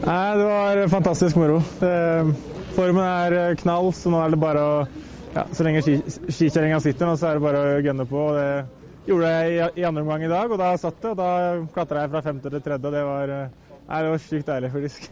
Nei, Det var fantastisk moro. Eh, formen er eh, knall, så nå er det bare å ja, Så lenge skikjerringa sitter nå, så er det bare å gønne på. og det gjorde jeg i andre omgang i dag, og da satt det. og Da klatra jeg fra femte til tredje, og det var, eh, nei, det var sykt deilig, faktisk.